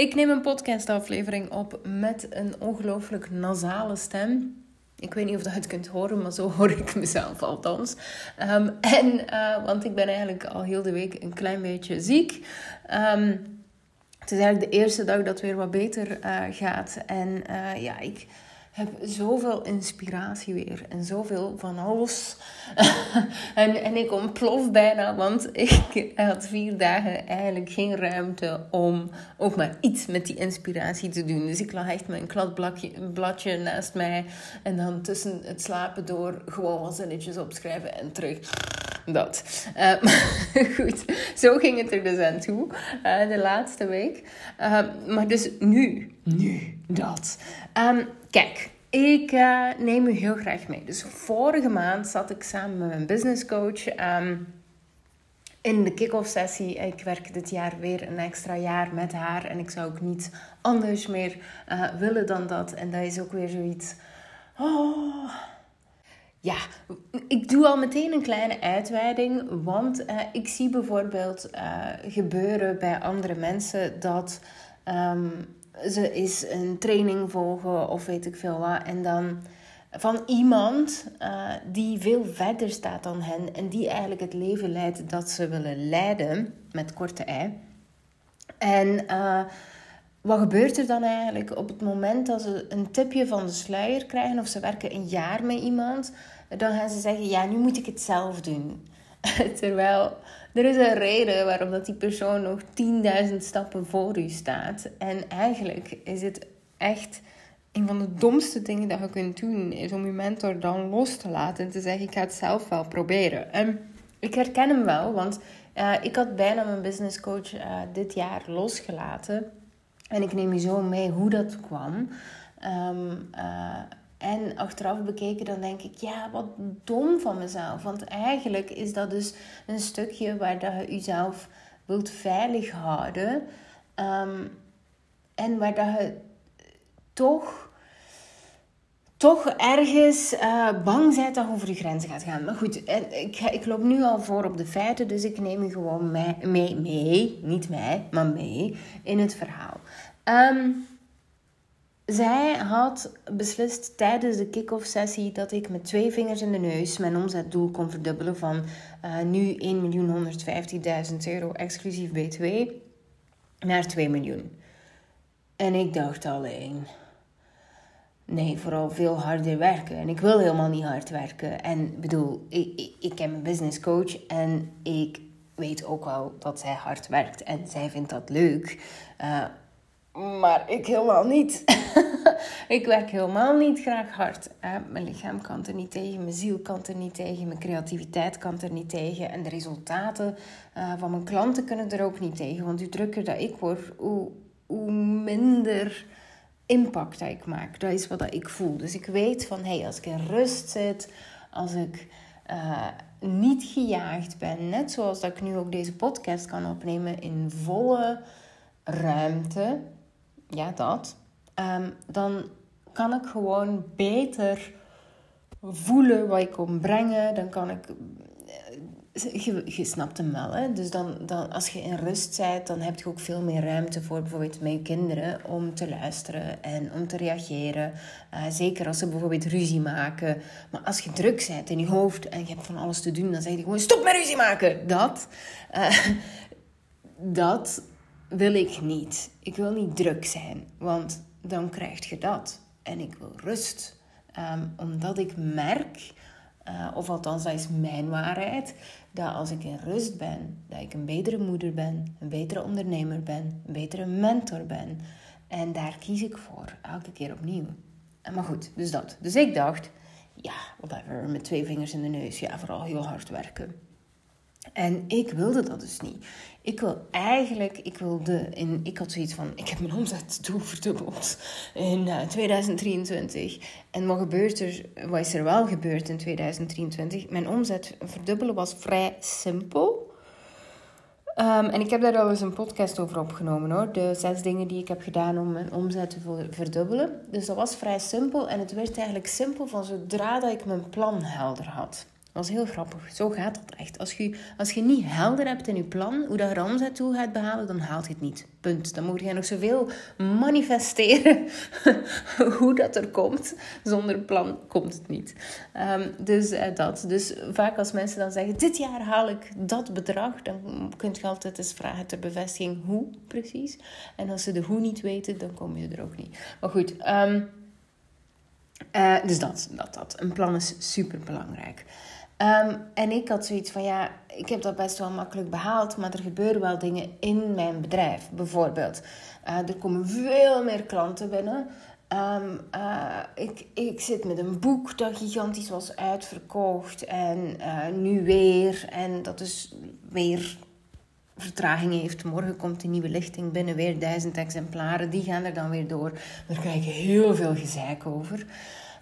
Ik neem een podcastaflevering op met een ongelooflijk nasale stem. Ik weet niet of je het kunt horen, maar zo hoor ik mezelf althans. Um, en, uh, want ik ben eigenlijk al heel de week een klein beetje ziek. Um, het is eigenlijk de eerste dag dat het weer wat beter uh, gaat. En uh, ja, ik heb zoveel inspiratie weer en zoveel van alles. en, en ik ontplof bijna, want ik had vier dagen eigenlijk geen ruimte om ook maar iets met die inspiratie te doen. Dus ik lag echt een kladbladje bladje naast mij en dan tussen het slapen door gewoon wat zinnetjes opschrijven en terug. Dat. Uh, goed, zo ging het er dus aan toe uh, de laatste week. Uh, maar dus nu, nu dat. Um, Kijk, ik uh, neem u heel graag mee. Dus vorige maand zat ik samen met mijn business coach um, in de kick-off sessie. Ik werk dit jaar weer een extra jaar met haar en ik zou ook niet anders meer uh, willen dan dat. En dat is ook weer zoiets. Oh. Ja, ik doe al meteen een kleine uitweiding, want uh, ik zie bijvoorbeeld gebeuren bij andere mensen dat. Um, ze is een training volgen of weet ik veel wat. En dan van iemand uh, die veel verder staat dan hen en die eigenlijk het leven leidt dat ze willen leiden, met korte ei. En uh, wat gebeurt er dan eigenlijk op het moment dat ze een tipje van de sluier krijgen of ze werken een jaar met iemand, dan gaan ze zeggen: Ja, nu moet ik het zelf doen. Terwijl er is een reden waarom dat die persoon nog 10.000 stappen voor u staat. En eigenlijk is het echt een van de domste dingen dat je kunt doen, is om je mentor dan los te laten en te zeggen: Ik ga het zelf wel proberen. En ik herken hem wel, want uh, ik had bijna mijn business coach uh, dit jaar losgelaten. En ik neem je zo mee hoe dat kwam. Um, uh, en achteraf bekeken, dan denk ik, ja, wat dom van mezelf. Want eigenlijk is dat dus een stukje waar dat je jezelf wilt veilig houden. Um, en waar dat je toch, toch ergens uh, bang bent dat je over je grenzen gaat gaan. Maar goed, ik, ik loop nu al voor op de feiten, dus ik neem je gewoon mee, mee, mee niet mij, maar mee in het verhaal. Um, zij had beslist tijdens de kick-off sessie dat ik met twee vingers in de neus mijn omzetdoel kon verdubbelen van uh, nu 1.150.000 euro exclusief BTW naar 2 miljoen. En ik dacht alleen, nee, vooral veel harder werken. En ik wil helemaal niet hard werken. En bedoel, ik, ik, ik heb een business coach en ik weet ook wel dat zij hard werkt en zij vindt dat leuk. Uh, maar ik helemaal niet. ik werk helemaal niet graag hard. mijn lichaam kan er niet tegen, mijn ziel kan er niet tegen, mijn creativiteit kan er niet tegen. En de resultaten uh, van mijn klanten kunnen er ook niet tegen. Want hoe drukker dat ik word, hoe, hoe minder impact dat ik maak. Dat is wat ik voel. Dus ik weet van, hey, als ik in rust zit, als ik uh, niet gejaagd ben, net zoals dat ik nu ook deze podcast kan opnemen in volle ruimte ja, dat. Um, dan kan ik gewoon beter voelen wat ik kom brengen. Dan kan ik. Eh, je, je snapt hem wel, hè? Dus dan, dan, als je in rust bent, dan heb je ook veel meer ruimte voor bijvoorbeeld je kinderen om te luisteren en om te reageren. Uh, zeker als ze bijvoorbeeld ruzie maken. Maar als je druk bent in je hoofd en je hebt van alles te doen, dan zeg je gewoon: stop met ruzie maken! Dat. Uh, dat wil ik niet. Ik wil niet druk zijn, want dan krijg je dat. En ik wil rust. Um, omdat ik merk, uh, of althans dat is mijn waarheid, dat als ik in rust ben, dat ik een betere moeder ben, een betere ondernemer ben, een betere mentor ben. En daar kies ik voor, elke keer opnieuw. Maar goed, dus dat. Dus ik dacht, ja, whatever, met twee vingers in de neus, ja, vooral heel hard werken. En ik wilde dat dus niet. Ik wil eigenlijk, ik wilde, in, ik had zoiets van, ik heb mijn omzetdoel verdubbeld in uh, eh, 2023. En wat gebeurt er, wat is er wel gebeurd in 2023? Mijn omzet verdubbelen was vrij simpel. Um, en ik heb daar al eens een podcast over opgenomen hoor. De zes dingen die ik heb gedaan om mijn omzet te verdubbelen. Dus dat was vrij simpel. En het werd eigenlijk simpel van zodra dat ik mijn plan helder had. Dat was heel grappig. Zo gaat dat echt. Als je, als je niet helder hebt in je plan hoe dat Ramzet toe gaat behalen, dan haalt je het niet. Punt. Dan moet je nog zoveel manifesteren hoe dat er komt. Zonder plan komt het niet. Ehm, dus uh, dat. Dus vaak als mensen dan zeggen, dit jaar haal ik dat bedrag, dan kun je altijd eens vragen ter bevestiging hoe precies. En als ze de hoe niet weten, dan kom je er ook niet. Maar goed, um, uh, dus dat, dat, dat. Een plan is super belangrijk. Um, en ik had zoiets van, ja, ik heb dat best wel makkelijk behaald, maar er gebeuren wel dingen in mijn bedrijf. Bijvoorbeeld, uh, er komen veel meer klanten binnen. Um, uh, ik, ik zit met een boek dat gigantisch was uitverkocht en nu weer. En dat is weer vertraging heeft. Morgen komt een nieuwe lichting binnen, weer duizend exemplaren. Die gaan er dan weer door. Daar krijg je heel veel gezeik over.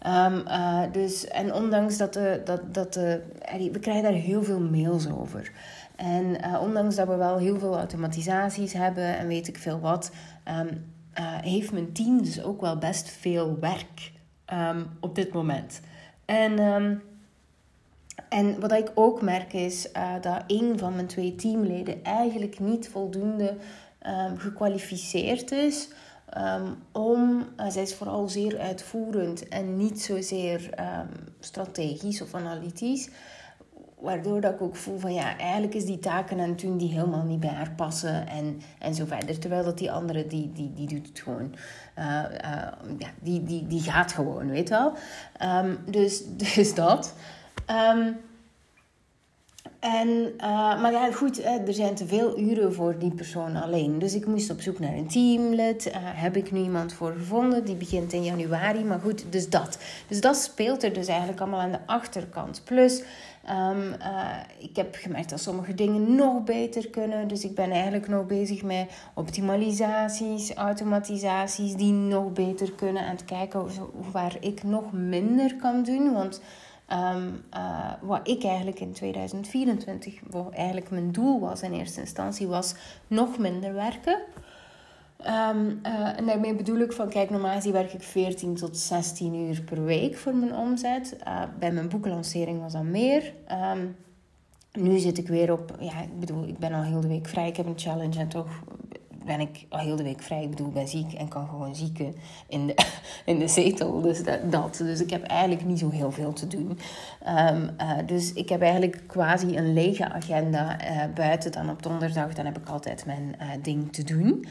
Um, uh, dus, en ondanks dat, de, dat, dat de, we krijgen daar heel veel mails over. En uh, ondanks dat we wel heel veel automatisaties hebben en weet ik veel wat, um, uh, heeft mijn team dus ook wel best veel werk um, op dit moment. En, en wat ik ook merk is dat een van mijn twee teamleden eigenlijk niet voldoende gekwalificeerd is Um, om, uh, zij is vooral zeer uitvoerend en niet zozeer um, strategisch of analytisch. Waardoor dat ik ook voel van ja, eigenlijk is die taken aan het doen die helemaal niet bij haar passen en, en zo verder. Terwijl dat die andere, die, die, die doet het gewoon. Uh, uh, ja, die, die, die gaat gewoon, weet wel. Dus, dus dat. En, uh, maar ja, goed, er zijn te veel uren voor die persoon alleen. Dus ik moest op zoek naar een teamlid. Uh, heb ik nu iemand voor gevonden? Die begint in januari. Maar goed, dus dat. Dus dat speelt er dus eigenlijk allemaal aan de achterkant. Plus, uh, ik heb gemerkt dat sommige dingen nog beter kunnen. Dus ik ben eigenlijk nog bezig met optimalisaties, automatisaties die nog beter kunnen. En te kijken waar ik nog minder kan doen. Want Um, uh, wat ik eigenlijk in 2024, wat eigenlijk mijn doel was in eerste instantie, was nog minder werken. Um, uh, en daarmee bedoel ik van, kijk, normaal werk ik 14 tot 16 uur per week voor mijn omzet. Uh, bij mijn boeklancering was dat meer. Um, nu zit ik weer op, ja, ik bedoel, ik ben al heel de week vrij. Ik heb een challenge en toch ben ik al heel de week vrij. Ik bedoel, ben ziek en kan gewoon zieken in de, in de zetel. Dus dat, Dus ik heb eigenlijk niet zo heel veel te doen. Um, uh, dus ik heb eigenlijk quasi een lege agenda uh, buiten dan op donderdag. Dan heb ik altijd mijn uh, ding te doen.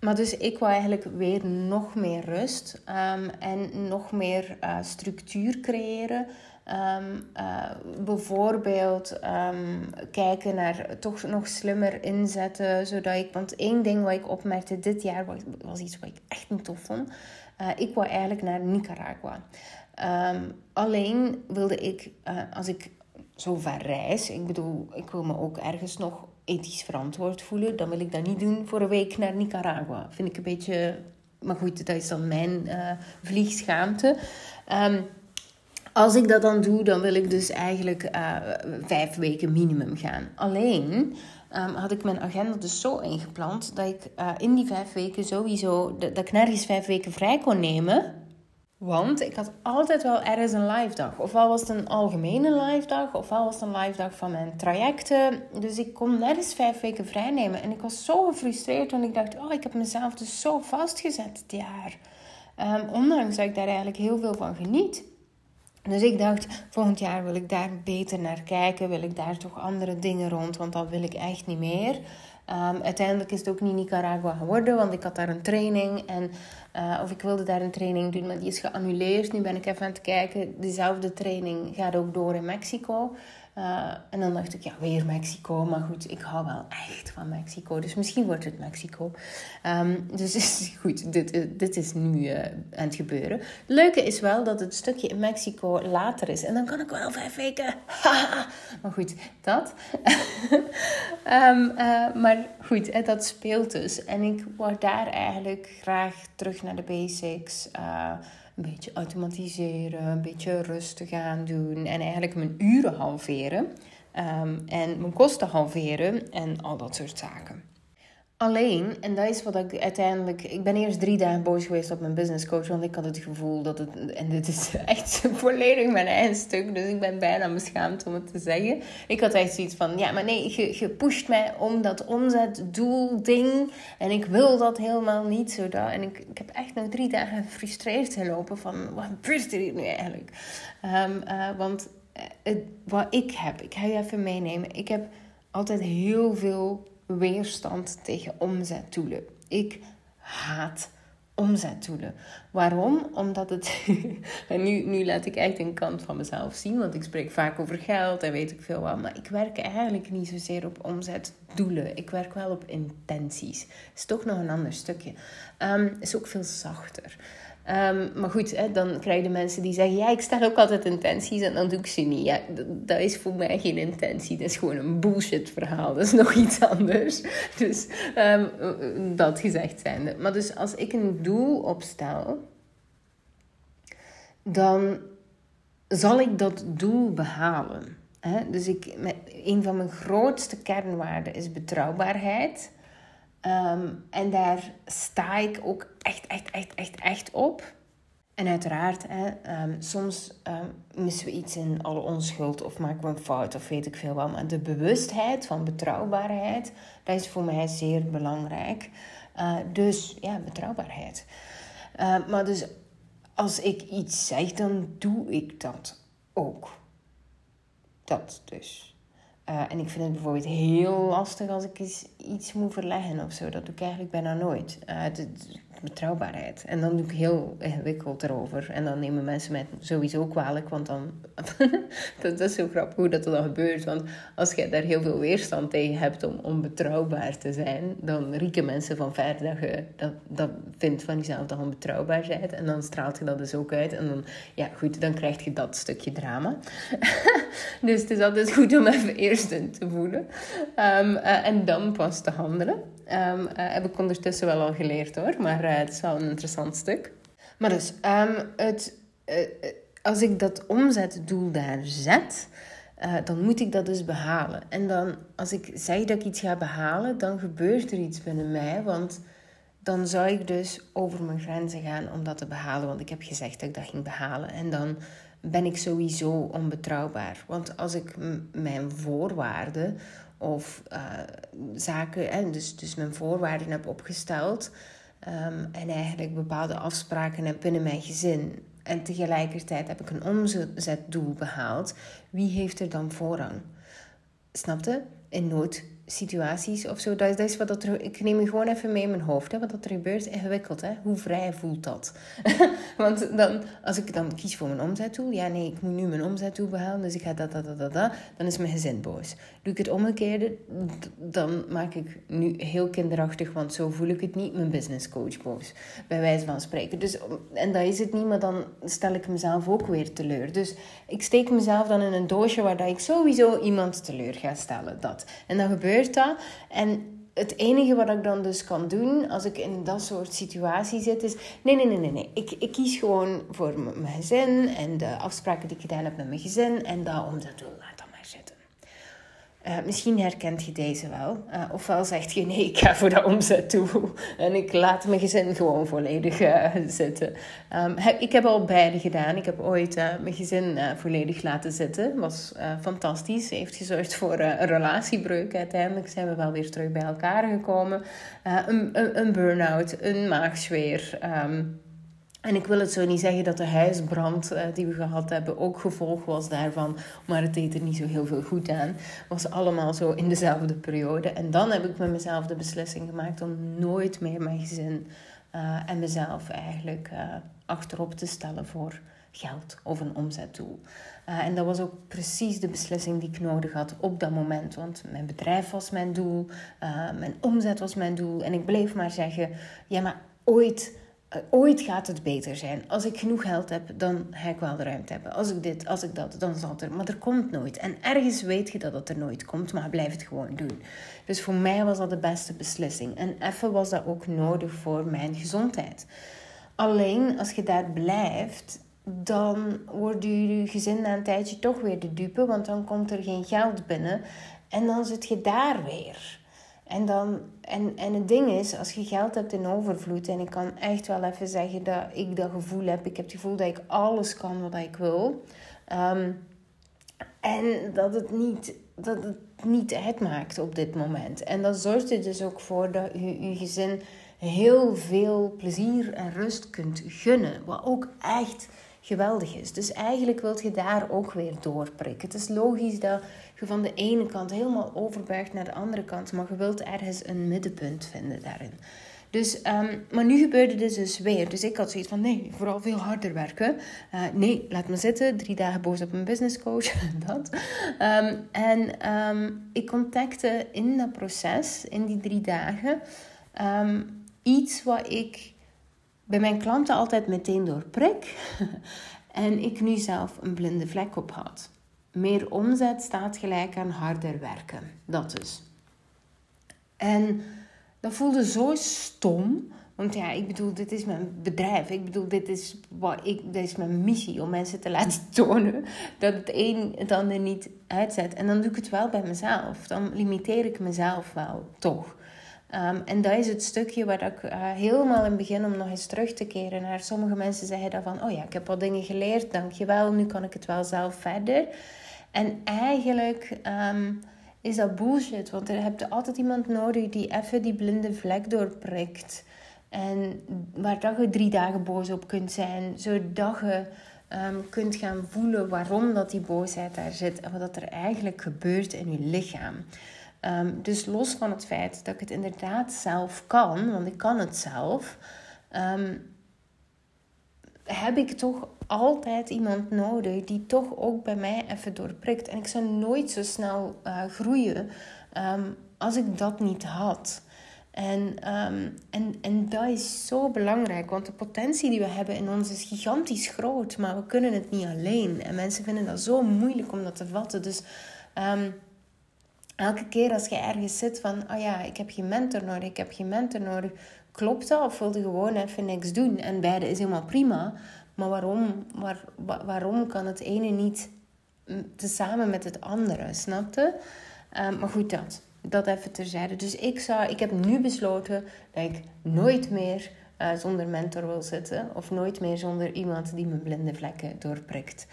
Maar dus ik wil eigenlijk weer nog meer rust um, en nog meer structuur creëren. Um, uh, bijvoorbeeld um, kijken naar toch nog slimmer inzetten, zodat ik... Want één ding wat ik opmerkte dit jaar was, iets wat ik echt niet tof vond. Uh, ik wou eigenlijk naar Nicaragua. Um, alleen wilde ik, uh, als ik zo ver reis... Ik bedoel, ik wil me ook ergens nog ethisch verantwoord voelen. Dan wil ik dat niet doen voor een week naar Nicaragua. Vind ik een beetje... Maar goed, dat is dan mijn vliegschaamte. Als ik dat dan doe, dan wil ik dus eigenlijk uh, vijf weken minimum gaan. Alleen um, had ik mijn agenda dus zo ingepland dat ik uh, in die vijf weken sowieso, dat, ik nergens vijf weken vrij kon nemen. Want ik had altijd wel ergens een live dag. Ofwel was het een algemene live dag, ofwel was het een live dag van mijn trajecten. Dus ik kon nergens vijf weken vrij nemen. En ik was zo gefrustreerd toen ik dacht, oh, ik heb mezelf dus zo vastgezet dit jaar. Um, ondanks dat ik daar eigenlijk heel veel van geniet. Dus ik dacht, volgend jaar wil ik daar beter naar kijken. Wil ik daar toch andere dingen rond, want dat wil ik echt niet meer. Um, uiteindelijk is het ook niet Nicaragua geworden, want ik had daar een training. En, uh, of ik wilde daar een training doen, maar die is geannuleerd. Nu ben ik even aan het kijken. Dezelfde training gaat ook door in Mexico. Uh, en dan dacht ik, ja, weer Mexico. Maar goed, ik hou wel echt van Mexico. Dus misschien wordt het Mexico. Um, dus goed, dit, dit is nu uh, aan het gebeuren. Leuke is wel dat het stukje in Mexico later is. En dan kan ik wel vijf weken. maar goed, dat. uh, maar goed, dat speelt dus. En ik word daar eigenlijk graag terug naar de basics een beetje automatiseren, een beetje rustig gaan doen en eigenlijk mijn uren halveren um, en mijn kosten halveren en al dat soort zaken. Alleen, en dat is wat ik uiteindelijk. Ik ben eerst drie dagen boos geweest op mijn business coach. Want ik had het gevoel dat het. En dit is echt volledig mijn eigen stuk. Dus ik ben bijna beschaamd om het te zeggen. Ik had echt zoiets van: ja, maar nee, je, je pusht mij om dat omzetdoel-ding. En ik wil dat helemaal niet. Zo. En ik, ik heb echt nog drie dagen gefrustreerd gelopen van: wat gebeurt er hier nu eigenlijk? Um, uh, want het, wat ik heb, ik ga je even meenemen. Ik heb altijd heel veel weerstand tegen omzetdoelen. Ik haat omzetdoelen. Waarom? Omdat het. en nu, nu laat ik echt een kant van mezelf zien, want ik spreek vaak over geld en weet ik veel wat. Maar ik werk eigenlijk niet zozeer op omzetdoelen. Ik werk wel op intenties. Is toch nog een ander stukje. Um, is ook veel zachter. Um, maar goed, hè, dan krijg je mensen die zeggen: Ja, ik stel ook altijd intenties en dan doe ik ze niet. Ja, dat is voor mij geen intentie. Dat is gewoon een bullshit verhaal. Dat is nog iets anders. Dus um, dat gezegd zijnde. Maar dus als ik een doel opstel, dan zal ik dat doel behalen. Hè? Dus ik, een van mijn grootste kernwaarden is betrouwbaarheid. Um, en daar sta ik ook echt, echt, echt, echt, echt op. En uiteraard, hè, um, soms um, missen we iets in alle onschuld of maken we een fout of weet ik veel wat. Maar de bewustheid van betrouwbaarheid, dat is voor mij zeer belangrijk. Uh, dus ja, betrouwbaarheid. Maar dus als ik iets zeg, dan doe ik dat ook. Dat dus. Uh, en ik vind het bijvoorbeeld heel lastig als ik iets, iets moet verleggen of zo. Dat doe ik eigenlijk bijna nooit. De, betrouwbaarheid. En dan doe ik heel ingewikkeld erover. En dan nemen mensen mij sowieso kwalijk, want dan... dat, is zo grappig hoe dat dan gebeurt. Want als jij daar heel veel weerstand tegen hebt om onbetrouwbaar te zijn, dan rieken mensen van ver dat je dat, dat vindt van jezelf dat je onbetrouwbaar bent. En dan straalt je dat dus ook uit. En dan, ja goed, dan krijg je dat stukje drama. dus het is altijd goed om even eerst te voelen. Um, uh, en dan pas te handelen. Um, uh, heb ik ondertussen wel al geleerd hoor, maar uh, het is wel een interessant stuk. Maar dus, um, het, uh, als ik dat omzetdoel daar zet, dan moet ik dat dus behalen. En dan, als ik zeg dat ik iets ga behalen, dan gebeurt er iets binnen mij, want dan zou ik dus over mijn grenzen gaan om dat te behalen, want ik heb gezegd dat ik dat ging behalen. En dan ben ik sowieso onbetrouwbaar. Want als ik mijn voorwaarden of uh, zaken, en dus, dus mijn voorwaarden heb opgesteld um, en eigenlijk bepaalde afspraken heb binnen mijn gezin en tegelijkertijd heb ik een omzetdoel behaald, wie heeft er dan voorrang? Snapte? In nood situaties of zo. Dat, dat is wat dat er, ik neem je gewoon even mee in mijn hoofd. Hè, wat dat er gebeurt, ingewikkeld. Hè? Hoe vrij voelt dat? Want dan, als ik dan kies voor mijn omzetdoel, ja nee, ik moet nu mijn omzetdoel behalen, dus ik ga dat, dat, dat, dat, dan is mijn gezin boos. Doe ik het omgekeerde, dan maak ik nu heel kinderachtig, want zo voel ik het niet, mijn business coach boos. Bij wijze van spreken. Dus, en dat is het niet, maar dan stel ik mezelf ook weer teleur. Dus ik steek mezelf dan in een doosje waar dat ik sowieso iemand teleur ga stellen. Dat. En dan gebeurt En het enige wat ik dan dus kan doen als ik in dat soort situatie zit, is: nee, nee, nee, nee, nee. Ik, ik kies gewoon voor mijn gezin en de afspraken die ik gedaan heb met mijn gezin en dat om dat. Uh, misschien herkent je deze wel. Uh, ofwel zegt je nee, ik ga voor de omzet toe. En ik laat mijn gezin gewoon volledig uh, zitten. Um, ik heb al beide gedaan. Ik heb ooit mijn gezin volledig laten zitten. Was fantastisch. Heeft gezorgd voor een relatiebreuk. Uiteindelijk zijn we wel weer terug bij elkaar gekomen. een, een, een burn-out, een maagzweer. Um, en ik wil het zo niet zeggen dat de huisbrand uh, die we gehad hebben ook gevolg was daarvan, maar het deed er niet zo heel veel goed aan. Was allemaal zo in dezelfde periode. En dan heb ik met mezelf de beslissing gemaakt om nooit meer mijn gezin uh, en mezelf eigenlijk uh, achterop te stellen voor geld of een omzetdoel. en dat was ook precies de beslissing die ik nodig had op dat moment. Want mijn bedrijf was mijn doel, mijn omzet was mijn doel. En ik bleef maar zeggen: ja, maar ooit eh, ooit gaat het beter zijn. Als ik genoeg geld heb, dan ga ik wel de ruimte hebben. Als ik dit, als ik dat, dan zal het er. Maar er komt nooit. En ergens weet je dat het er nooit komt, maar blijf het gewoon doen. Dus voor mij was dat de beste beslissing. En even was dat ook nodig voor mijn gezondheid. Alleen als je daar blijft, dan wordt je gezin na een tijdje toch weer de dupe, want dan komt er geen geld binnen. En dan zit je daar weer. En, dan, en, en het ding is, als je geld hebt in overvloed, en ik kan echt wel even zeggen dat ik dat gevoel heb, ik heb het gevoel dat ik alles kan wat ik wil. Ehm, en dat het niet, dat het niet uitmaakt op dit moment. En dat zorgt er dus ook voor dat je je gezin heel veel plezier en rust kunt gunnen. Wat ook echt geweldig is. Dus eigenlijk wilt je daar ook weer doorprikken. Het is logisch dat je van de ene kant helemaal overbuigt naar de andere kant, maar je wilt ergens een middenpunt vinden daarin. Dus, um, maar nu gebeurde dit dus weer. Dus ik had zoiets van, nee, vooral veel harder werken. Uh, nee, laat me zitten. Drie dagen boos op een business coach. dat. Um, en um, ik contacte in dat proces, in die drie dagen, iets wat ik bij mijn klanten altijd meteen doorprik. en ik nu zelf een blinde vlek op had. Meer omzet staat gelijk aan harder werken. Dat dus. En dat voelde zo stom. Want ja, ik bedoel, dit is mijn bedrijf. Ik bedoel, dit is, wat ik, dit is mijn missie om mensen te laten tonen dat het een het ander niet uitzet. En dan doe ik het wel bij mezelf. Dan limiteer ik mezelf wel, toch. Um, en dat is het stukje waar ik uh, helemaal in het begin om nog eens terug te keren naar sommige mensen zeggen dan van, oh ja, ik heb wat dingen geleerd, dankjewel, nu kan ik het wel zelf verder. En eigenlijk um, is dat bullshit, want er heb je altijd iemand nodig die even die blinde vlek doorprikt. En waar dat je drie dagen boos op kunt zijn, zodat je um, kunt gaan voelen waarom dat die boosheid daar zit en wat er eigenlijk gebeurt in je lichaam. Um, dus los van het feit dat ik het inderdaad zelf kan, want ik kan het zelf, heb ik toch altijd iemand nodig die toch ook bij mij even doorprikt. En ik zou nooit zo snel uh, groeien um, als ik dat niet had. En, en, en dat is zo belangrijk, want de potentie die we hebben in ons is gigantisch groot, maar we kunnen het niet alleen. En mensen vinden dat zo moeilijk om dat te vatten. Dus um, elke keer als je ergens zit van, oh ja, ik heb geen mentor nodig, ik heb geen mentor nodig, klopt dat of wil je gewoon even niks doen? En beide is helemaal prima, maar waarom, waar, waarom kan het ene niet tezamen met het andere, snapte? Uh, maar goed, dat. Dat even terzijde. Dus ik, zou, ik heb nu besloten dat ik nooit meer uh, zonder mentor wil zitten. Of nooit meer zonder iemand die mijn blinde vlekken doorprikt.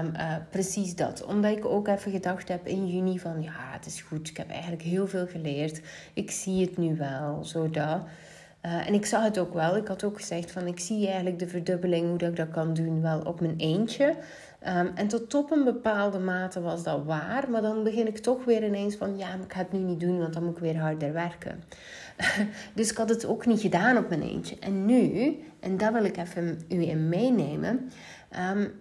Um, uh, precies dat. Omdat ik ook even gedacht heb in juni van ja, het is goed. Ik heb eigenlijk heel veel geleerd. Ik zie het nu wel, zo dat. Uh, en ik zag het ook wel. Ik had ook gezegd van ik zie eigenlijk de verdubbeling, hoe dat ik dat kan doen, wel op mijn eentje. Um, en tot op een bepaalde mate was dat waar. Maar dan begin ik toch weer ineens van ja, maar ik ga het nu niet doen, want dan moet ik weer harder werken. dus ik had het ook niet gedaan op mijn eentje. En nu, en daar wil ik even u in meenemen. Um,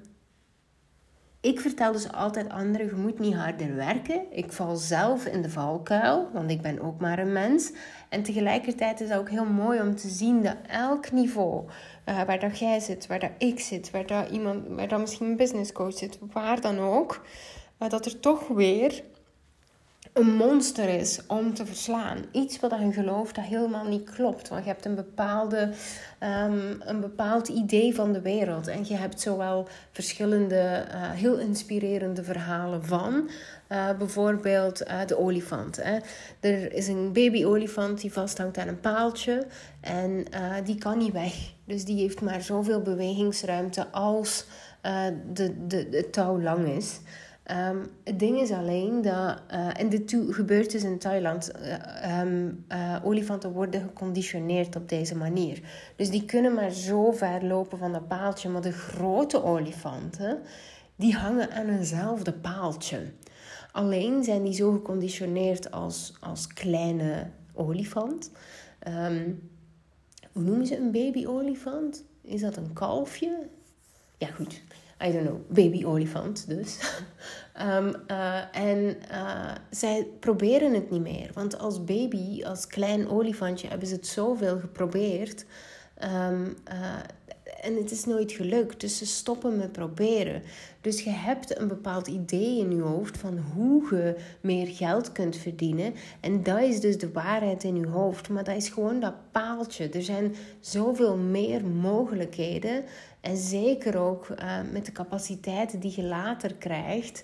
ik vertel dus altijd anderen, je moet niet harder werken. Ik val zelf in de valkuil, want ik ben ook maar een mens. En tegelijkertijd is het ook heel mooi om te zien dat elk niveau, uh, waar dat jij zit, waar dat ik zit, waar dat, iemand, waar dat misschien een business coach zit, waar dan ook, uh, dat er toch weer een monster is om te verslaan. Iets wat je gelooft dat helemaal niet klopt. Want je hebt een, bepaalde, um, een bepaald idee van de wereld. En je hebt zowel verschillende, uh, heel inspirerende verhalen van. Uh, bijvoorbeeld uh, de olifant. Hè. Er is een baby-olifant die vasthangt aan een paaltje. En die kan niet weg. Dus die heeft maar zoveel bewegingsruimte als de, de, de touw lang is. Um, het ding is alleen dat, uh, en dit gebeurt dus in Thailand, uh, um, uh, olifanten worden geconditioneerd op deze manier. Dus die kunnen maar zo ver lopen van dat paaltje, maar de grote olifanten, die hangen aan eenzelfde paaltje. Alleen zijn die zo geconditioneerd als, als kleine olifant. Um, hoe noemen ze een baby-olifant? Is dat een kalfje? Ja, goed. I don't know, baby-olifant dus. um, uh, en uh, zij proberen het niet meer. Want als baby, als klein olifantje, hebben ze het zoveel geprobeerd. Um, uh, en het is nooit gelukt. Dus ze stoppen met proberen. Dus je hebt een bepaald idee in je hoofd van hoe je meer geld kunt verdienen. En dat is dus de waarheid in je hoofd. Maar dat is gewoon dat paaltje. Er zijn zoveel meer mogelijkheden En zeker ook uh, met de capaciteiten die je later krijgt,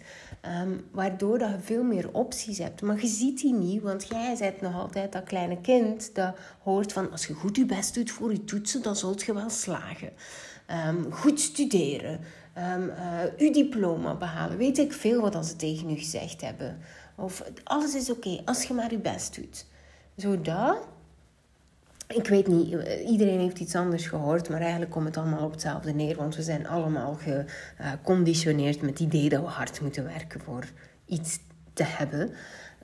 um, waardoor dat je veel meer opties hebt. Maar je ziet die niet, want jij bent nog altijd dat kleine kind dat hoort van als je goed je best doet voor je toetsen, dan zult je wel slagen. Um, goed studeren, uh, uw diploma behalen. Weet ik veel wat ze tegen u gezegd hebben. Of alles is oké als je maar je best doet. Zodat ik weet niet, iedereen heeft iets anders gehoord, maar eigenlijk komt het allemaal op hetzelfde neer. Want we zijn allemaal geconditioneerd met het idee dat we hard moeten werken voor iets te hebben.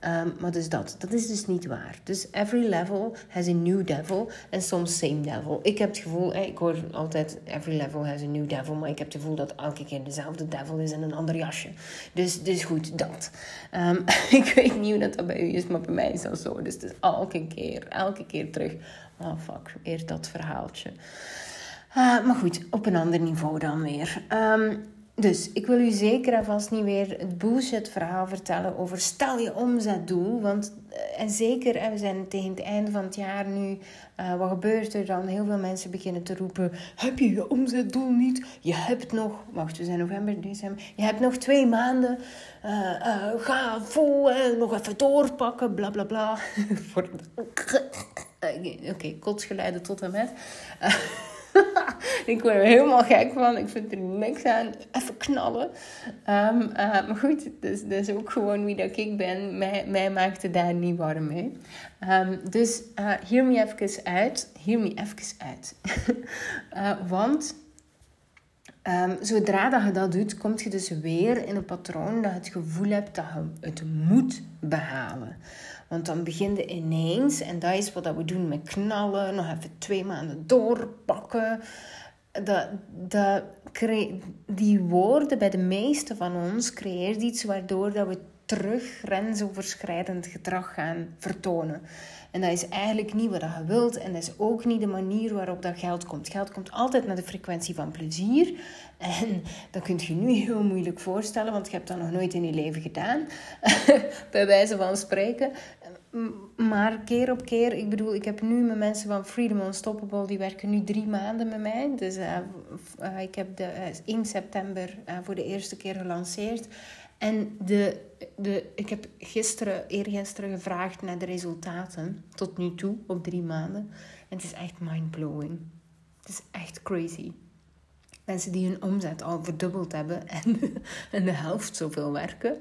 Um, maar dus dat, dat is dus niet waar. Dus every level has a new devil en soms same devil. Ik heb het gevoel, ik hoor altijd every level has a new devil, maar ik heb het gevoel dat elke keer dezelfde devil is in een ander jasje. Dus, dus goed, dat. Um, ik weet niet hoe dat, bij u is, maar bij mij is dat zo. Dus het elke keer, elke keer terug. Oh fuck, weer dat verhaaltje. Uh, maar goed, op een ander niveau dan weer. Um, dus ik wil u zeker en vast niet weer het bullshit verhaal vertellen over stel je omzetdoel. Want, eh, en zeker, en we zijn tegen het einde van het jaar nu. Uh, wat gebeurt er dan? Heel veel mensen beginnen te roepen: Heb je je omzetdoel niet? Je hebt nog, wacht, we zijn november, december. Je hebt nog twee maanden. Uh, ga vol, nog even doorpakken, bla bla bla. Oké, okay, tot en met. ik word er helemaal gek van. Ik vind er niks aan. Even knallen. Um, uh, maar goed, dus, dus ook gewoon wie dat ik ben. Mij, mij maakt het daar niet warm mee. Um, dus uh, hier me even uit. Hier me even uit. uh, want... Um, zodra dat je dat doet, kom je dus weer in een patroon dat je het gevoel hebt dat je het moet behalen. Want dan begin je ineens, en dat is wat we doen met knallen, nog even twee maanden doorpakken. Dat, dat die woorden bij de meeste van ons creëert iets waardoor dat we terug grensoverschrijdend gedrag gaan vertonen. En dat is eigenlijk niet wat je wilt en dat is ook niet de manier waarop dat geld komt. Geld komt altijd naar de frequentie van plezier. En dat kun je nu heel moeilijk voorstellen, want je hebt dat nog nooit in je leven gedaan. Bij wijze van spreken. Maar keer op keer, ik bedoel, ik heb nu met mensen van Freedom Unstoppable, die werken nu drie maanden met mij. Dus uh, uh, ik heb de, uh, 1 september voor de eerste keer gelanceerd. En de, de, ik heb gisteren, eergisteren gevraagd naar de resultaten tot nu toe op drie maanden. En het is echt mindblowing. Het is echt crazy. Mensen die hun omzet al verdubbeld hebben en, en de helft zoveel werken.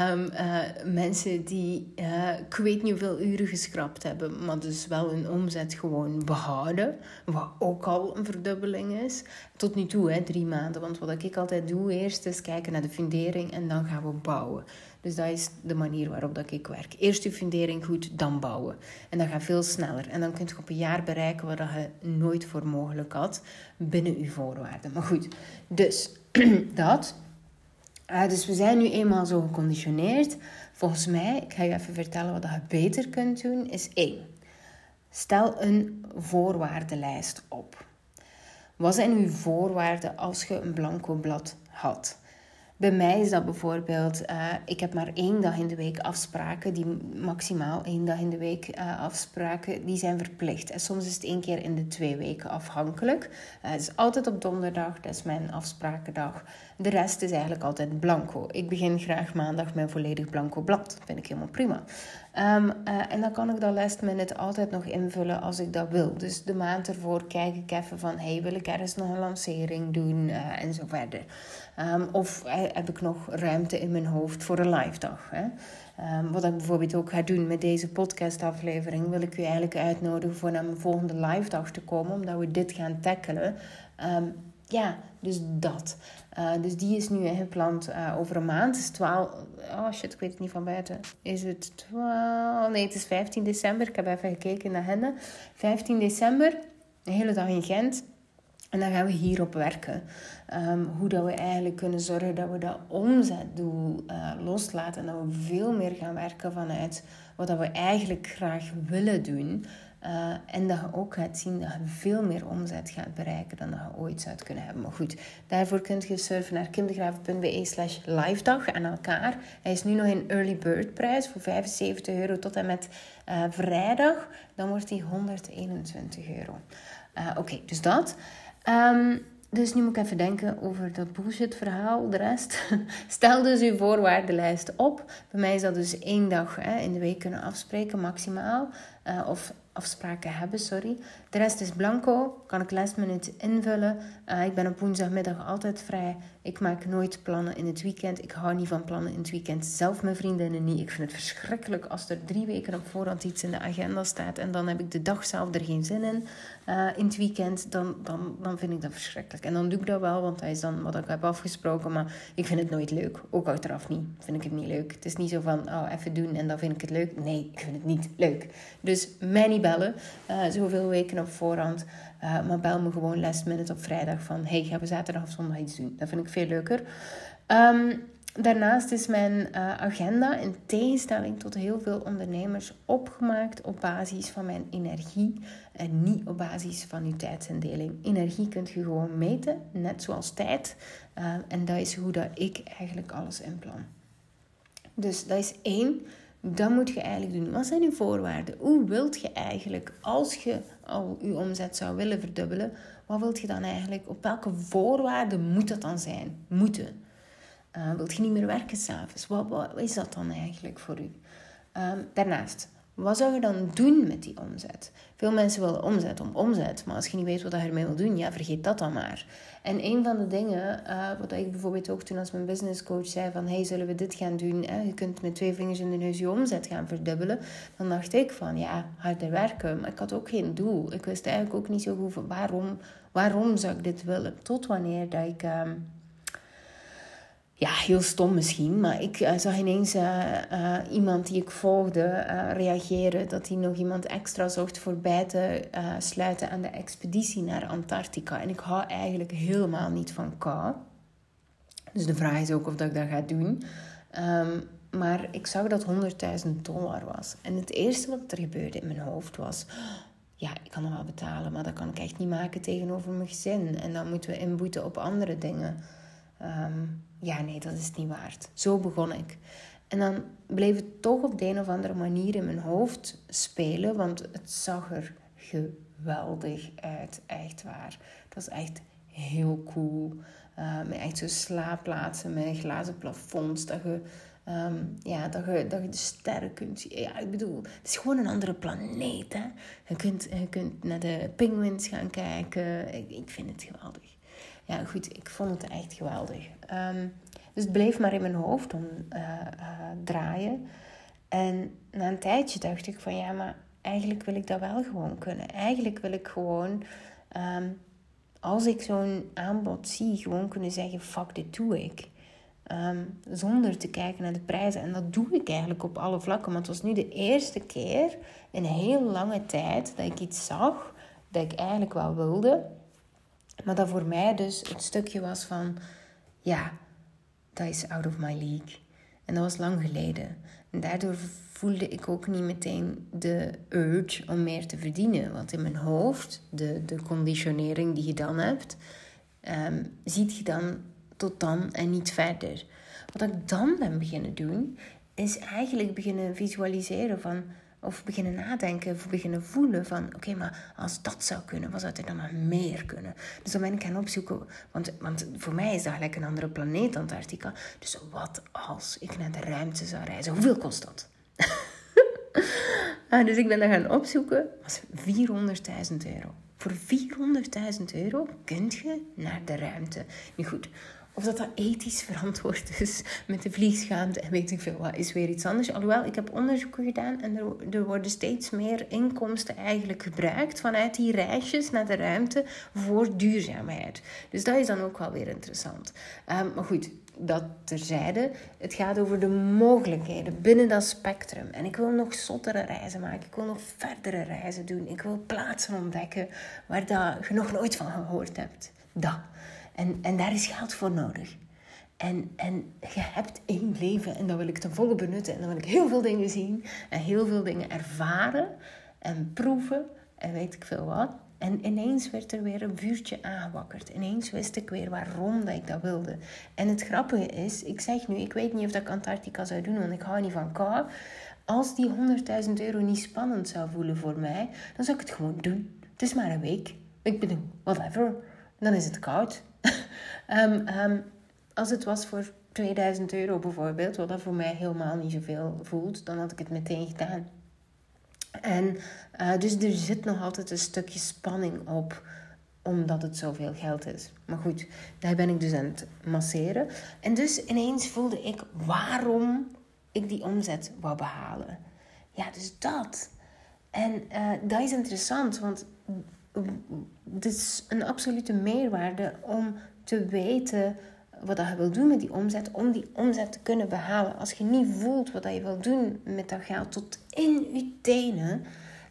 Um, uh, mensen die uh, ik weet niet hoeveel uren geschrapt hebben, maar dus wel hun omzet gewoon behouden. Wat ook al een verdubbeling is. Tot nu toe, hè, drie maanden. Want wat ik altijd doe, eerst is kijken naar de fundering en dan gaan we bouwen. Dus dat is de manier waarop dat ik werk. Eerst je fundering goed, dan bouwen. En dat gaat veel sneller. En dan kun je op een jaar bereiken wat je nooit voor mogelijk had binnen je voorwaarden. Maar goed, dus dat. Uh, dus we zijn nu eenmaal zo geconditioneerd. Volgens mij, ik ga je even vertellen wat je beter kunt doen, is één. Stel een voorwaardenlijst op. Wat zijn uw voorwaarden als je een blanco blad had? Bij mij is dat bijvoorbeeld, uh, ik heb maar één dag in de week afspraken, die maximaal één dag in de week uh, afspraken, die zijn verplicht. En soms is het één keer in de twee weken afhankelijk. Uh, het is altijd op donderdag, dat is mijn afsprakendag. De rest is eigenlijk altijd blanco. Ik begin graag maandag een volledig blanco blad. Dat vind ik helemaal prima. Um, en dan kan ik dat last minute altijd nog invullen als ik dat wil. Dus de maand ervoor kijk ik even van, hey, wil ik ergens nog een lancering doen en zo verder. Um, of heb ik nog ruimte in mijn hoofd voor een live dag? Hè? Um, wat ik bijvoorbeeld ook ga doen met deze podcastaflevering, wil ik u eigenlijk uitnodigen voor naar mijn volgende live dag te komen, omdat we dit gaan tackelen. Ja, dus dat. Uh, dus die is nu ingepland uh, over een maand. Het is 12. Oh shit, ik weet het niet van buiten. Is het 12? Nee, het is 15 december. Ik heb even gekeken naar hen. 15 december, een hele dag in Gent. En dan gaan we hierop werken. Um, hoe dat we eigenlijk kunnen zorgen dat we dat omzetdoel uh, loslaten. En dat we veel meer gaan werken vanuit wat dat we eigenlijk graag willen doen. Uh, en dat je ook gaat zien dat je veel meer omzet gaat bereiken dan dat je ooit zou kunnen hebben. Maar goed, daarvoor kun je surfen naar kimdegraven.be slash livedag aan elkaar. Hij is nu nog in early bird prijs voor 75 euro tot en met uh, vrijdag. Dan wordt hij 121 euro. Uh, Oké, dus dat. Um, dus nu moet ik even denken over dat bullshit verhaal, de rest. Stel dus uw voorwaardenlijst op. Bij mij is dat dus één dag hè, in de week kunnen afspreken, maximaal. Uh, of afspraken hebben, sorry. De rest is blanco, kan ik last minute invullen. Uh, ik ben op woensdagmiddag altijd vrij. Ik maak nooit plannen in het weekend. Ik hou niet van plannen in het weekend. Zelf mijn vriendinnen niet. Ik vind het verschrikkelijk als er drie weken op voorhand iets in de agenda staat en dan heb ik de dag zelf er geen zin in. Uh, in het weekend, dan, dan, dan vind ik dat verschrikkelijk. En dan doe ik dat wel, want dat is dan wat ik heb afgesproken. Maar ik vind het nooit leuk. Ook achteraf niet. Vind ik het niet leuk. Het is niet zo van, oh, even doen en dan vind ik het leuk. Nee, ik vind het niet leuk. Dus mij niet bellen. Uh, zoveel weken op voorhand. Uh, maar bel me gewoon last minute op vrijdag van... Hey, gaan we zaterdag of zondag iets doen? Dat vind ik veel leuker. Um, Daarnaast is mijn uh, agenda, in tegenstelling tot heel veel ondernemers, opgemaakt op basis van mijn energie en niet op basis van uw tijdsindeling. Energie kunt je gewoon meten, net zoals tijd. Uh, en dat is hoe dat ik eigenlijk alles inplan. Dus dat is één. Dat moet je eigenlijk doen. Wat zijn uw voorwaarden? Hoe wilt je eigenlijk, als je al je omzet zou willen verdubbelen, wat wilt je dan eigenlijk? Op welke voorwaarden moet dat dan zijn? Moeten. Uh, wilt je niet meer werken s'avonds? Wat, wat, is dat dan eigenlijk voor u? Um, daarnaast, wat zou je dan doen met die omzet? Veel mensen willen omzet om omzet, maar als je niet weet wat je ermee wil doen, ja, vergeet dat dan maar. En een van de dingen, uh, wat ik bijvoorbeeld ook toen als mijn business coach zei van, hey, zullen we dit gaan doen? Hè? Je kunt met twee vingers in de neus je omzet gaan verdubbelen. Dan dacht ik van, ja, harder werken. Maar ik had ook geen doel. Ik wist eigenlijk ook niet zo goed waarom, waarom zou ik dit willen. Tot wanneer dat ik... Uh, ja, heel stom misschien, maar ik uh, zag ineens uh, iemand die ik volgde reageren dat hij nog iemand extra zocht voorbij te sluiten aan de expeditie naar Antarctica. En ik hou eigenlijk helemaal niet van kou. Dus de vraag is ook of dat ik dat ga doen. Um, maar ik zag dat 100.000 dollar was. En het eerste wat er gebeurde in mijn hoofd was: ja, ik kan nog wel betalen, maar dat kan ik echt niet maken tegenover mijn gezin. En dan moeten we inboeten op andere dingen. Um, ja, nee, dat is niet waard. Zo begon ik. En dan bleef het toch op de een of andere manier in mijn hoofd spelen, want het zag er geweldig uit, echt waar. Het was echt heel cool. Met echt zo slaapplaatsen met glazen plafonds, dat je, um, ja, dat, je, dat je de sterren kunt zien. Ja, ik bedoel, het is gewoon een andere planeet. Hè? Je, kunt, je kunt naar de penguins gaan kijken. Ik vind het geweldig ja, goed, ik vond het echt geweldig. Um, dus het bleef maar in mijn hoofd om uh, uh, draaien. En na een tijdje dacht ik van ja, maar eigenlijk wil ik dat wel gewoon kunnen. Eigenlijk wil ik gewoon, um, als ik zo'n aanbod zie, gewoon kunnen zeggen: fuck, dit doe ik. Um, zonder te kijken naar de prijzen. En dat doe ik eigenlijk op alle vlakken. Want het was nu de eerste keer in heel lange tijd dat ik iets zag dat ik eigenlijk wel wilde. Maar dat voor mij dus het stukje was van, ja, dat is out of my league. En dat was lang geleden. En daardoor voelde ik ook niet meteen de urge om meer te verdienen. Want in mijn hoofd, de, de conditionering die je dan hebt, um, ziet je dan tot dan en niet verder. Wat ik dan ben beginnen doen, is eigenlijk beginnen visualiseren van of beginnen nadenken of beginnen voelen van... Oké, maar als dat zou kunnen, wat zou er dan nog meer kunnen? Dus dan ben ik gaan opzoeken... Want, want voor mij is dat gelijk een andere planeet, Antarctica. Dus wat als ik naar de ruimte zou reizen? Hoeveel kost dat? ah, dus ik ben dat gaan opzoeken. was 400.000 euro. Voor 400.000 euro kunt je naar de ruimte. Nu goed, of dat dat ethisch verantwoord is met de vliegschaamte en weet ik veel wat, is weer iets anders. Alhoewel, ik heb onderzoeken gedaan en er, er worden steeds meer inkomsten eigenlijk gebruikt vanuit die reisjes naar de ruimte voor duurzaamheid. Dus dat is dan ook wel weer interessant. Um, maar goed, dat terzijde. Het gaat over de mogelijkheden binnen dat spectrum. En ik wil nog zottere reizen maken. Ik wil nog verdere reizen doen. Ik wil plaatsen ontdekken waar dat je nog nooit van gehoord hebt. Dat. En, en daar is geld voor nodig. En, en je hebt één leven en dat wil ik ten volle benutten. En dan wil ik heel veel dingen zien en heel veel dingen ervaren en proeven en weet ik veel wat. En ineens werd er weer een vuurtje aangewakkerd. Ineens wist ik weer waarom dat ik dat wilde. En het grappige is, ik zeg nu, ik weet niet of dat ik Antarctica zou doen, want ik hou niet van kou. Als die 100.000 euro niet spannend zou voelen voor mij, dan zou ik het gewoon doen. Het is maar een week. Ik bedoel, whatever. Dan is het koud. Ehm, ehm, als het was voor 2000 euro bijvoorbeeld, wat dat voor mij helemaal niet zoveel voelt, dan had ik het meteen gedaan. En uh, dus er zit nog altijd een stukje spanning op omdat het zoveel geld is. Maar goed, daar ben ik dus aan het masseren. En dus ineens voelde ik waarom ik die omzet wou behalen. Ja, dus dat. En uh, dat is interessant, want het is een absolute meerwaarde om te weten wat je wil doen met die omzet, om die omzet te kunnen behalen. Als je niet voelt wat je wil doen met dat geld tot in je tenen,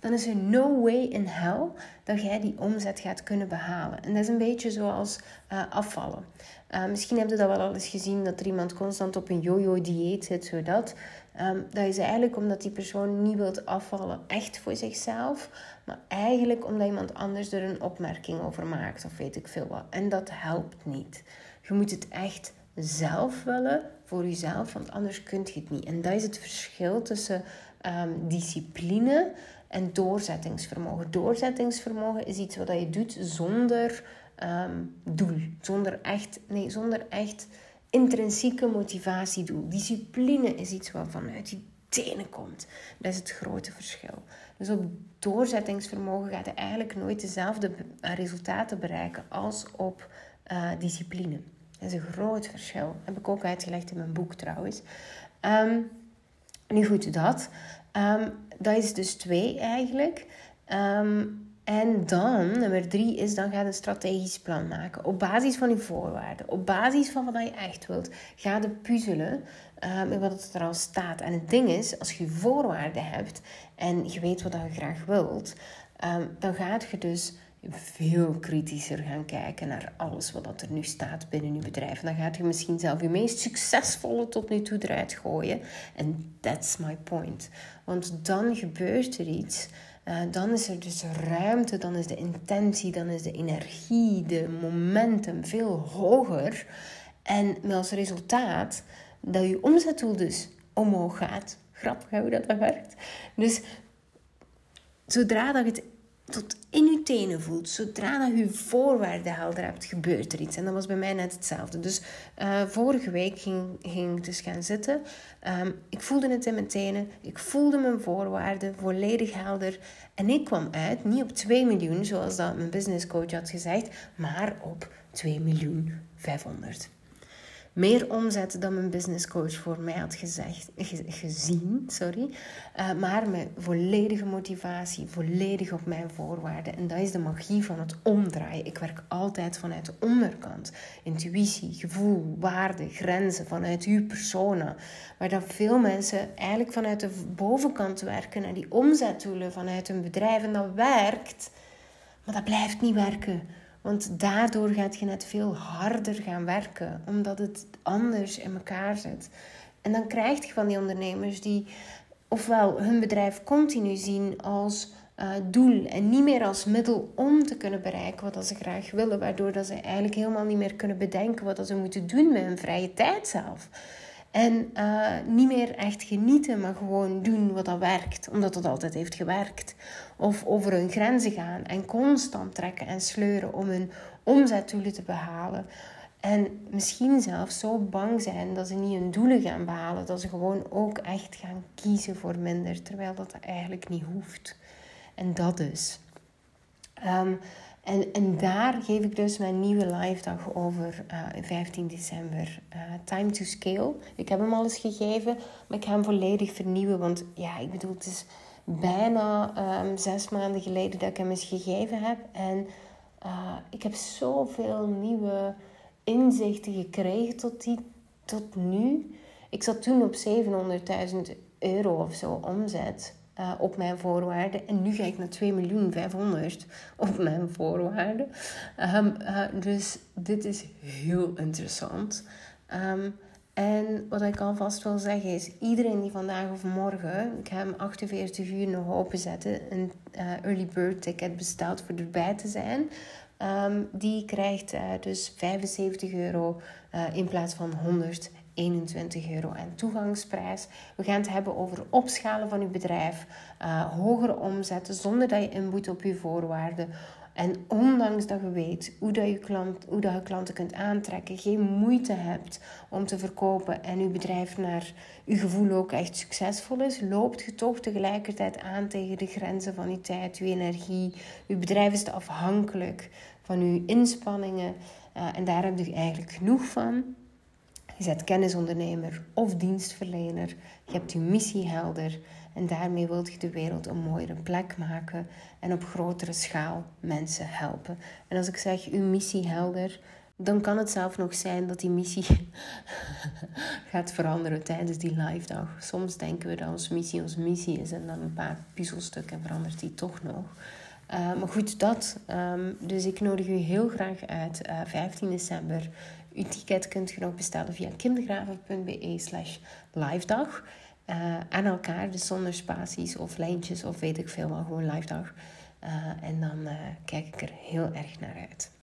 dan is er no way in hell dat jij die omzet gaat kunnen behalen. En dat is een beetje zoals uh, afvallen. Uh, misschien heb je dat wel al eens gezien dat er iemand constant op een yo-yo-dieet zit, zodat. Um, dat is eigenlijk omdat die persoon niet wilt afvallen, echt voor zichzelf, maar eigenlijk omdat iemand anders er een opmerking over maakt of weet ik veel wat. En dat helpt niet. Je moet het echt zelf willen voor jezelf, want anders kun je het niet. En dat is het verschil tussen um, discipline en doorzettingsvermogen. Doorzettingsvermogen is iets wat je doet zonder um, doel, zonder echt, nee, zonder echt intrinsieke motivatiedoel. Discipline is iets wat vanuit je tenen komt. Dat is het grote verschil. Dus op doorzettingsvermogen gaat je eigenlijk nooit dezelfde resultaten bereiken als op uh, discipline. Dat is een groot verschil. Dat heb ik ook uitgelegd in mijn boek trouwens. Um, nu goed, dat. Um, dat is dus twee eigenlijk. Um, en dan, nummer drie, is dan ga een strategisch plan maken. Op basis van je voorwaarden. Op basis van wat je echt wilt. Ga de puzzelen um, met wat er al staat. En het ding is, als je voorwaarden hebt en je weet wat je graag wilt, um, dan gaat je dus veel kritischer gaan kijken naar alles wat er nu staat binnen je bedrijf. dan gaat je misschien zelf je meest succesvolle tot nu toe eruit gooien. En that's my point. Want dan gebeurt er iets. Uh, dan is er dus ruimte, dan is de intentie, dan is de energie, de momentum veel hoger. En als resultaat dat je omzetdoel dus omhoog gaat. Grappig hoe dat, dat werkt. Dus zodra dat je het tot in je tenen voelt. Zodra je voorwaarden helder hebt, gebeurt er iets. En dat was bij mij net hetzelfde. Dus uh, vorige week ging, ging ik dus gaan zitten. Um, ik voelde het in mijn tenen. Ik voelde mijn voorwaarden volledig helder. En ik kwam uit, niet op 2 miljoen, zoals dat mijn business coach had gezegd, maar op 2 miljoen 500 meer omzet dan mijn business coach voor mij had gezegd, gezien. Sorry. Uh, maar met volledige motivatie, volledig op mijn voorwaarden. En dat is de magie van het omdraaien. Ik werk altijd vanuit de onderkant. Intuïtie, gevoel, waarde, grenzen, vanuit uw persona. Waar dan veel mensen eigenlijk vanuit de bovenkant werken naar die omzetdoelen vanuit hun bedrijf. En dat werkt, maar dat blijft niet werken. Want daardoor gaat je net veel harder gaan werken, omdat het anders in elkaar zit. En dan krijg je van die ondernemers die ofwel hun bedrijf continu zien als uh, doel en niet meer als middel om te kunnen bereiken wat ze graag willen, waardoor dat ze eigenlijk helemaal niet meer kunnen bedenken wat ze moeten doen met hun vrije tijd zelf. En uh, niet meer echt genieten, maar gewoon doen wat dat werkt, omdat dat altijd heeft gewerkt. Of over hun grenzen gaan en constant trekken en sleuren om hun omzetdoelen te behalen. En misschien zelfs zo bang zijn dat ze niet hun doelen gaan behalen, dat ze gewoon ook echt gaan kiezen voor minder, terwijl dat eigenlijk niet hoeft. En dat dus. Um, en, en daar geef ik dus mijn nieuwe live dag over uh, eh, 15 december. Uh, Time to Scale. Ik heb hem al eens gegeven, maar ik ga hem volledig vernieuwen. Want ja, ik bedoel, het is bijna um, zes maanden geleden dat ik hem eens gegeven heb. En uh, ik heb zoveel nieuwe inzichten gekregen tot, die, tot nu. Ik zat toen op 700.000 euro of zo omzet. Uh, op mijn voorwaarden. En nu ga ik naar 2 miljoen 500 op mijn voorwaarden. Um, uh, dus dit is heel interessant. Um, en wat ik alvast wil zeggen is, iedereen die vandaag of morgen, ik ga hem 48 uur nog openzetten, een uh, early bird ticket bestelt voor erbij te zijn, um, die krijgt dus 75 euro in plaats van 100 21 euro en toegangsprijs. We gaan het hebben over opschalen van je bedrijf, hogere omzetten zonder dat je inboet op je voorwaarden. En ondanks dat je weet hoe, dat je, hoe dat klanten kunt aantrekken, geen moeite hebt om te verkopen en je bedrijf naar je gevoel ook echt succesvol is, loopt je toch tegelijkertijd aan tegen de grenzen van je tijd, je energie. Je bedrijf is te afhankelijk van je inspanningen uh, en daar heb je eigenlijk genoeg van. Je bent kennisondernemer of dienstverlener. Je hebt je missie helder. En daarmee wilt je de wereld een mooiere plek maken en op grotere schaal mensen helpen. En als ik zeg uw missie helder, dan kan het zelf nog zijn dat die missie gaat veranderen tijdens die live dag. Soms denken we dat onze missie onze missie is en dan een paar puzzelstukken verandert die toch nog. Uh, maar goed, dat. Um, dus ik nodig u heel graag uit. Uh, eh, 15 december. Uw ticket kunt je nog bestellen via kindergraven.be slash live dag. Uh, aan elkaar, dus zonder spaties of lijntjes of weet ik veel, maar gewoon live dag. en dan kijk ik er heel erg naar uit.